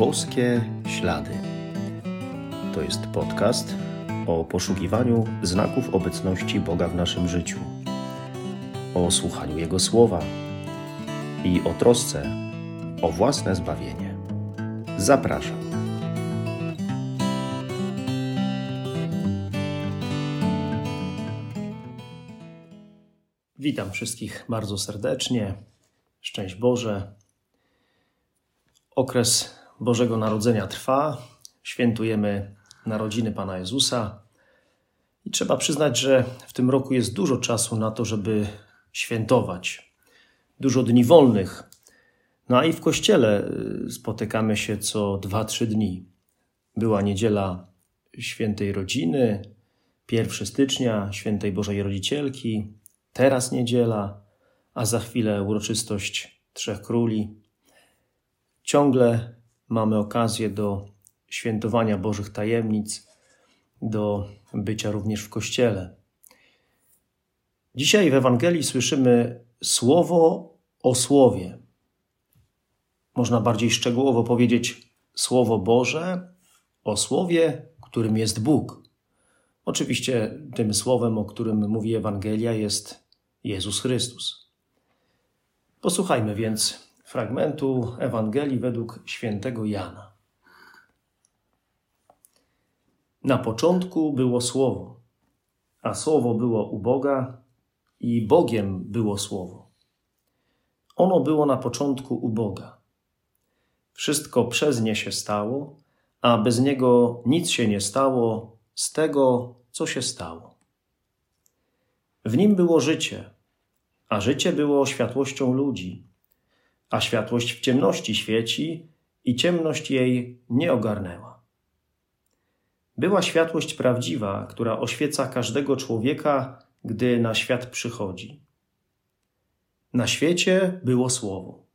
Boskie Ślady. To jest podcast o poszukiwaniu znaków obecności Boga w naszym życiu, o słuchaniu Jego słowa i o trosce o własne zbawienie. Zapraszam. Witam wszystkich bardzo serdecznie. Szczęść Boże. Okres Bożego Narodzenia trwa. Świętujemy narodziny Pana Jezusa. I trzeba przyznać, że w tym roku jest dużo czasu na to, żeby świętować. Dużo dni wolnych. No i w kościele y, spotykamy się co dwa, trzy dni. Była niedziela świętej rodziny, 1 stycznia, świętej Bożej Rodzicielki, teraz niedziela, a za chwilę uroczystość Trzech Króli. Ciągle mamy okazję do świętowania Bożych tajemnic, do bycia również w Kościele. Dzisiaj w Ewangelii słyszymy słowo o słowie. Można bardziej szczegółowo powiedzieć Słowo Boże o słowie, którym jest Bóg. Oczywiście tym słowem, o którym mówi Ewangelia, jest Jezus Chrystus. Posłuchajmy więc fragmentu Ewangelii według świętego Jana. Na początku było Słowo, a Słowo było u Boga i Bogiem było Słowo. Ono było na początku u Boga. Wszystko przez nie się stało, a bez niego nic się nie stało z tego, co się stało. W nim było życie, a życie było światłością ludzi, a światłość w ciemności świeci i ciemność jej nie ogarnęła. Była światłość prawdziwa, która oświeca każdego człowieka, gdy na świat przychodzi. Na świecie było słowo,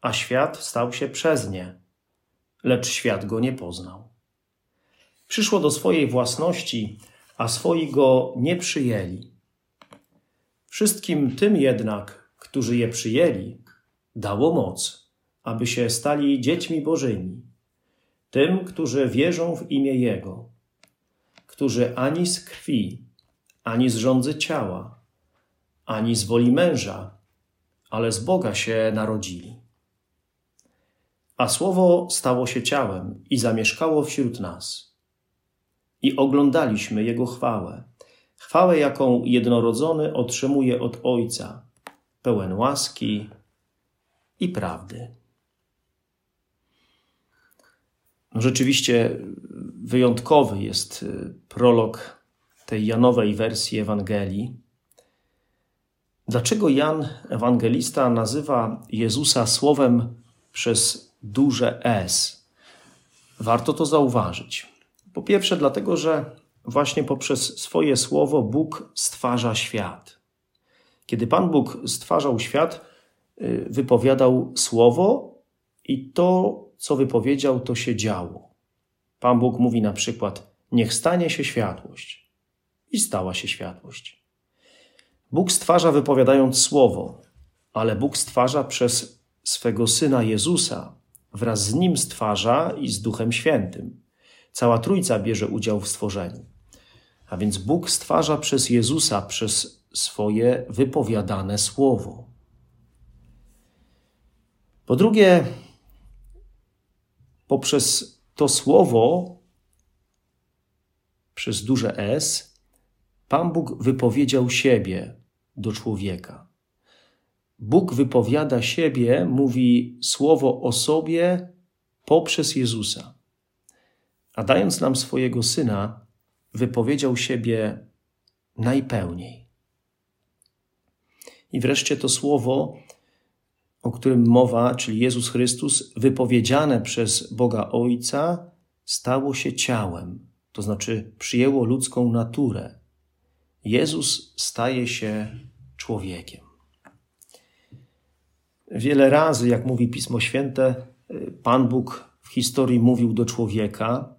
a świat stał się przez nie, lecz świat go nie poznał. Przyszło do swojej własności, a swoi go nie przyjęli. Wszystkim tym jednak, którzy je przyjęli, dało moc, aby się stali dziećmi Bożymi, tym, którzy wierzą w imię Jego, którzy ani z krwi, ani z rządzy ciała, ani z woli męża, ale z Boga się narodzili. A słowo stało się ciałem i zamieszkało wśród nas. I oglądaliśmy Jego chwałę chwałę, jaką jednorodzony otrzymuje od Ojca, pełen łaski i prawdy. No rzeczywiście wyjątkowy jest y, prolog tej Janowej wersji Ewangelii. Dlaczego Jan Ewangelista nazywa Jezusa słowem przez duże S? Warto to zauważyć. Po pierwsze, dlatego, że właśnie poprzez swoje słowo Bóg stwarza świat. Kiedy Pan Bóg stwarzał świat, wypowiadał słowo i to, co wypowiedział, to się działo. Pan Bóg mówi na przykład: Niech stanie się światłość. I stała się światłość. Bóg stwarza wypowiadając słowo, ale Bóg stwarza przez swego syna Jezusa, wraz z nim stwarza i z Duchem Świętym. Cała Trójca bierze udział w stworzeniu. A więc Bóg stwarza przez Jezusa, przez swoje wypowiadane słowo. Po drugie, poprzez to słowo, przez duże S, Pan Bóg wypowiedział siebie do człowieka. Bóg wypowiada siebie, mówi słowo o sobie poprzez Jezusa. A dając nam swojego syna, wypowiedział siebie najpełniej. I wreszcie to słowo, o którym mowa, czyli Jezus Chrystus, wypowiedziane przez Boga Ojca, stało się ciałem, to znaczy przyjęło ludzką naturę. Jezus staje się człowiekiem. Wiele razy, jak mówi Pismo Święte, Pan Bóg w historii mówił do człowieka,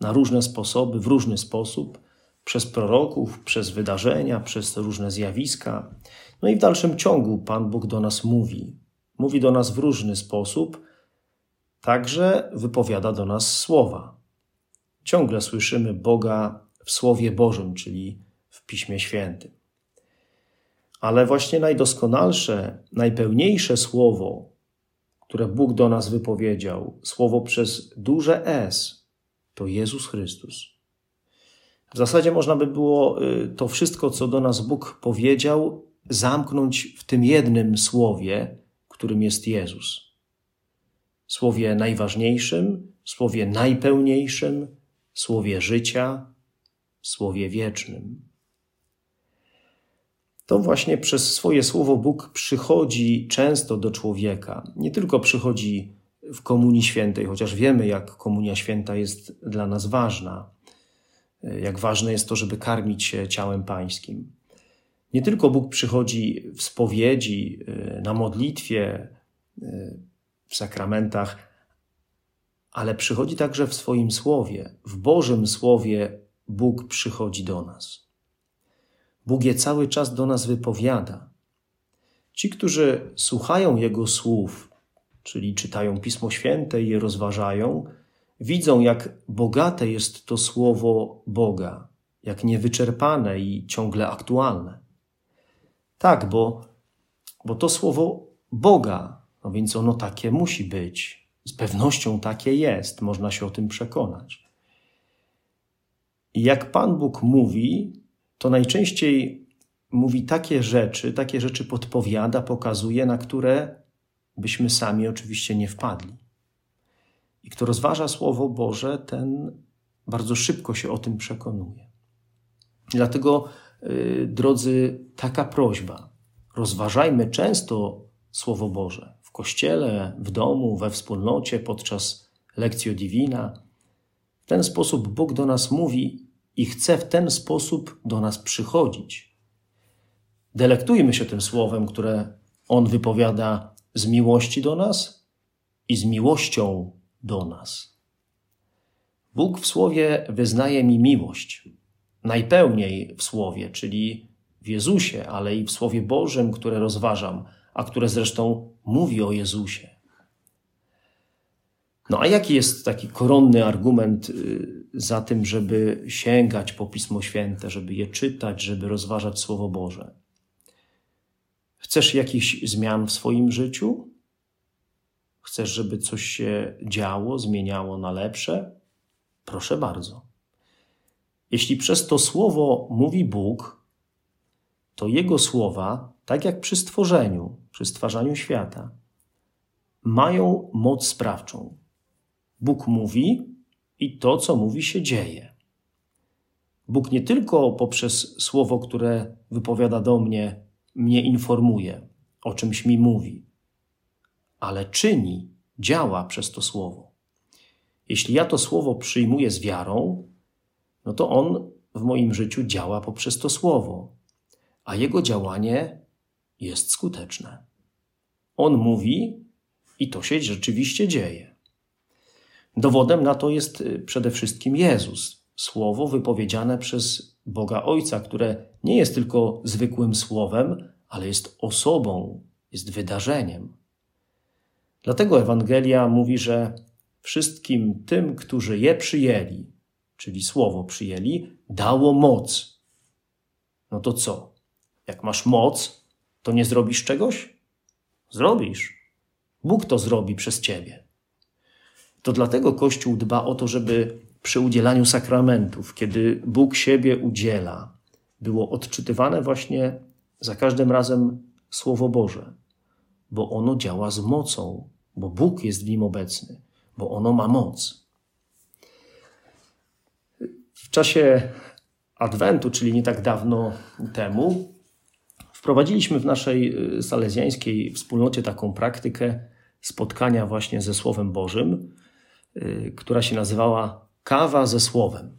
na różne sposoby, w różny sposób, przez proroków, przez wydarzenia, przez różne zjawiska. No i w dalszym ciągu Pan Bóg do nas mówi. Mówi do nas w różny sposób, także wypowiada do nas słowa. Ciągle słyszymy Boga w Słowie Bożym, czyli w Piśmie Świętym. Ale właśnie najdoskonalsze, najpełniejsze słowo, które Bóg do nas wypowiedział, słowo przez duże S, to Jezus Chrystus. W zasadzie można by było y, to wszystko, co do nas Bóg powiedział, zamknąć w tym jednym słowie, którym jest Jezus. Słowie najważniejszym, słowie najpełniejszym, słowie życia, słowie wiecznym. To właśnie przez swoje słowo Bóg przychodzi często do człowieka. Nie tylko przychodzi w Komunii Świętej, chociaż wiemy, jak Komunia Święta jest dla nas ważna, jak ważne jest to, żeby karmić się ciałem Pańskim. Nie tylko Bóg przychodzi w spowiedzi, y, na modlitwie, y, w sakramentach, ale przychodzi także w swoim słowie. W Bożym Słowie Bóg przychodzi do nas. Bóg je cały czas do nas wypowiada. Ci, którzy słuchają Jego słów, czyli czytają Pismo Święte i je rozważają, widzą, jak bogate jest to słowo Boga, jak niewyczerpane i ciągle aktualne. Tak, bo, bo to słowo Boga, no więc ono takie musi być. Z pewnością takie jest, można się o tym przekonać. I jak Pan Bóg mówi, to najczęściej mówi takie rzeczy, takie rzeczy podpowiada, pokazuje, na które byśmy sami oczywiście nie wpadli. I kto rozważa Słowo Boże, ten bardzo szybko się o tym przekonuje. Dlatego, drodzy, taka prośba. Rozważajmy często Słowo Boże w kościele, w domu, we wspólnocie, podczas lekcji divina. W ten sposób Bóg do nas mówi i chce w ten sposób do nas przychodzić. Delektujmy się tym słowem, które On wypowiada z miłości do nas i z miłością do nas. Bóg w Słowie wyznaje mi miłość. Najpełniej w Słowie, czyli w Jezusie, ale i w Słowie Bożym, które rozważam, a które zresztą mówi o Jezusie. No a jaki jest taki koronny argument y, za tym, żeby sięgać po Pismo Święte, żeby je czytać, żeby rozważać Słowo Boże? Chcesz jakichś zmian w swoim życiu? Chcesz, żeby coś się działo, zmieniało na lepsze? Proszę bardzo. Jeśli przez to słowo mówi Bóg, to Jego słowa, tak jak przy stworzeniu, przy stwarzaniu świata, mają moc sprawczą. Bóg mówi i to, co mówi, się dzieje. Bóg nie tylko poprzez słowo, które wypowiada do mnie, mnie informuje, o czymś mi mówi, ale czyni, działa przez to słowo. Jeśli ja to słowo przyjmuję z wiarą, no to on w moim życiu działa poprzez to słowo, a jego działanie jest skuteczne. On mówi i to się rzeczywiście dzieje. Dowodem na to jest y, przede wszystkim Jezus, słowo wypowiedziane przez Boga Ojca, które nie jest tylko zwykłym słowem, ale jest osobą, jest wydarzeniem. Dlatego Ewangelia mówi, że wszystkim tym, którzy je przyjęli, czyli słowo przyjęli, dało moc. No to co? Jak masz moc, to nie zrobisz czegoś? Zrobisz. Bóg to zrobi przez ciebie. To dlatego Kościół dba o to, żeby przy udzielaniu sakramentów, kiedy Bóg siebie udziela, było odczytywane właśnie za każdym razem Słowo Boże, bo ono działa z mocą, bo Bóg jest w nim obecny, bo ono ma moc. W czasie Adwentu, czyli nie tak dawno temu, wprowadziliśmy w naszej y, salezjańskiej wspólnocie taką praktykę spotkania właśnie ze Słowem Bożym, y, która się nazywała Kawa ze Słowem.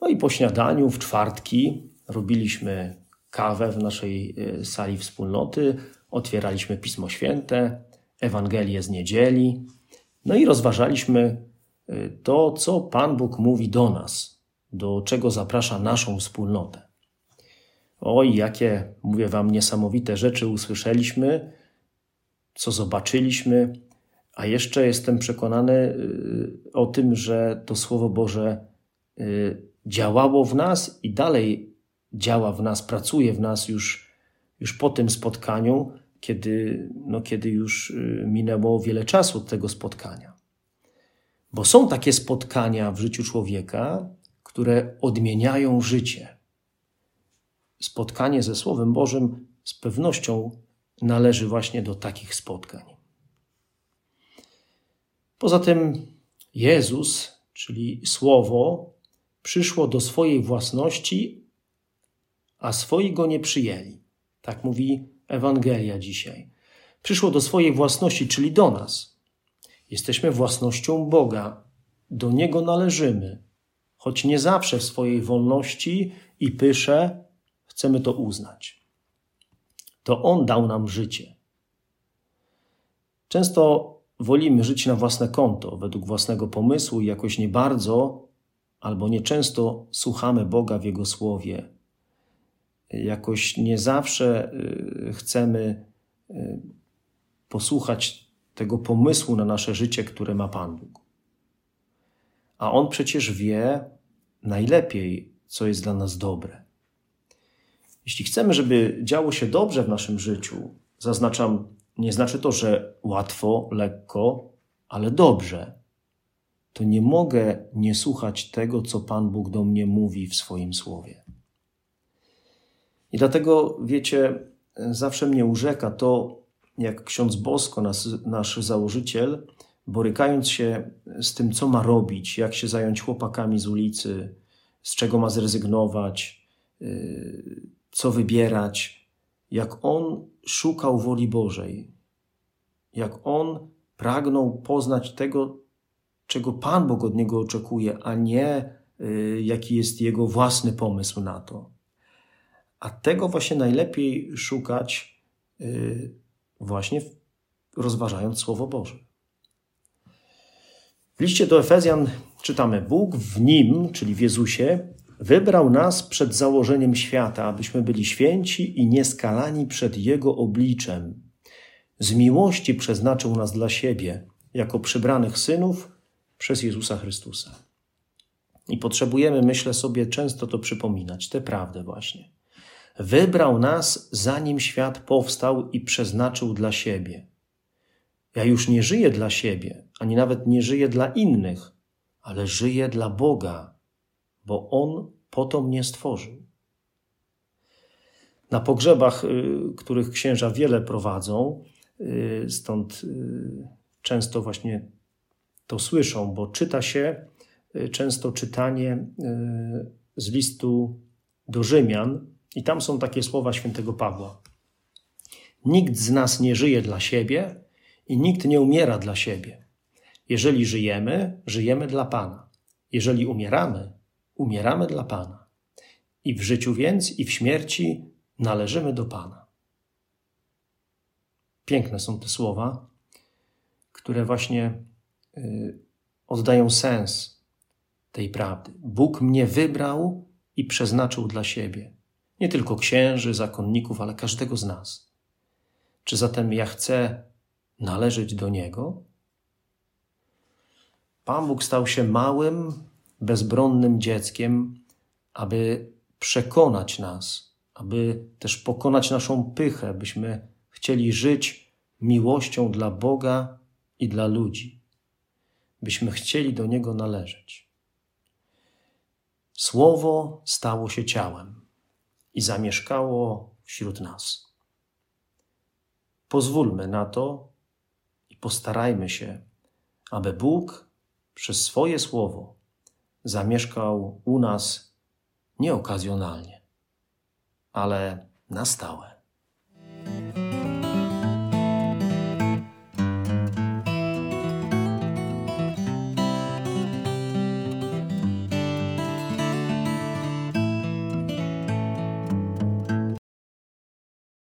No i po śniadaniu w czwartki robiliśmy kawę w naszej y, sali wspólnoty, otwieraliśmy Pismo Święte, Ewangelię z niedzieli, no i rozważaliśmy to, co Pan Bóg mówi do nas, do czego zaprasza naszą wspólnotę. Oj, jakie, mówię Wam, niesamowite rzeczy usłyszeliśmy, co zobaczyliśmy, A jeszcze jestem przekonany y, o tym, że to Słowo Boże y, działało w nas i dalej działa w nas, pracuje w nas już, już po tym spotkaniu, kiedy, no, kiedy już y, minęło wiele czasu od tego spotkania. Bo są takie spotkania w życiu człowieka, które odmieniają życie. Spotkanie ze Słowem Bożym z pewnością należy właśnie do takich spotkań. Poza tym Jezus, czyli Słowo, przyszło do swojej własności, a swoi go nie przyjęli. Tak mówi Ewangelia dzisiaj. Przyszło do swojej własności, czyli do nas. Jesteśmy własnością Boga, do Niego należymy, choć nie zawsze w swojej wolności i pysze chcemy to uznać. To On dał nam życie. Często wolimy żyć na własne konto, według własnego pomysłu i jakoś nie bardzo albo nieczęsto słuchamy Boga w Jego słowie. Jakoś nie zawsze y, chcemy y, posłuchać tego pomysłu na nasze życie, które ma Pan Bóg. A On przecież wie najlepiej, co jest dla nas dobre. Jeśli chcemy, żeby działo się dobrze w naszym życiu, zaznaczam, nie znaczy to, że łatwo, lekko, ale dobrze to nie mogę nie słuchać tego, co Pan Bóg do mnie mówi w swoim słowie. I dlatego, wiecie, zawsze mnie urzeka to, jak ksiądz Bosko, nasz, nasz założyciel, borykając się z tym, co ma robić, jak się zająć chłopakami z ulicy, z czego ma zrezygnować, yy, co wybierać, jak on szukał woli Bożej, jak on pragnął poznać tego, czego Pan Bóg od niego oczekuje, a nie y, jaki jest jego własny pomysł na to. A tego właśnie najlepiej szukać y, właśnie rozważając Słowo Boże. W liście do Efezjan czytamy: Bóg w nim, czyli w Jezusie, wybrał nas przed założeniem świata, abyśmy byli święci i nieskalani przed Jego obliczem. Z miłości przeznaczył nas dla siebie, jako przybranych synów przez Jezusa Chrystusa. I potrzebujemy, myślę sobie, często to przypominać, tę prawdę właśnie. Wybrał nas, zanim świat powstał i przeznaczył dla siebie. Ja już nie żyję dla siebie, ani nawet nie żyję dla innych, ale żyję dla Boga, bo On po to mnie stworzył. Na pogrzebach, y, których księża wiele prowadzą, y, stąd y, często właśnie to słyszą, bo czyta się często czytanie z listu do Rzymian, i tam są takie słowa świętego Pawła. Nikt z nas nie żyje dla siebie i nikt nie umiera dla siebie. Jeżeli żyjemy, żyjemy dla Pana. Jeżeli umieramy, umieramy dla Pana. I w życiu więc, i w śmierci należymy do Pana. Piękne są te słowa, które właśnie Y, oddają sens tej prawdy. Bóg mnie wybrał i przeznaczył dla siebie. Nie tylko księży, zakonników, ale każdego z nas. Czy zatem ja chcę należeć do Niego? Pan Bóg stał się małym, bezbronnym dzieckiem, aby przekonać nas, aby też pokonać naszą pychę, byśmy chcieli żyć miłością dla Boga i dla ludzi byśmy chcieli do Niego należeć. Słowo stało się ciałem i zamieszkało wśród nas. Pozwólmy na to i postarajmy się, aby Bóg przez swoje słowo zamieszkał u nas nie okazjonalnie, ale na stałe.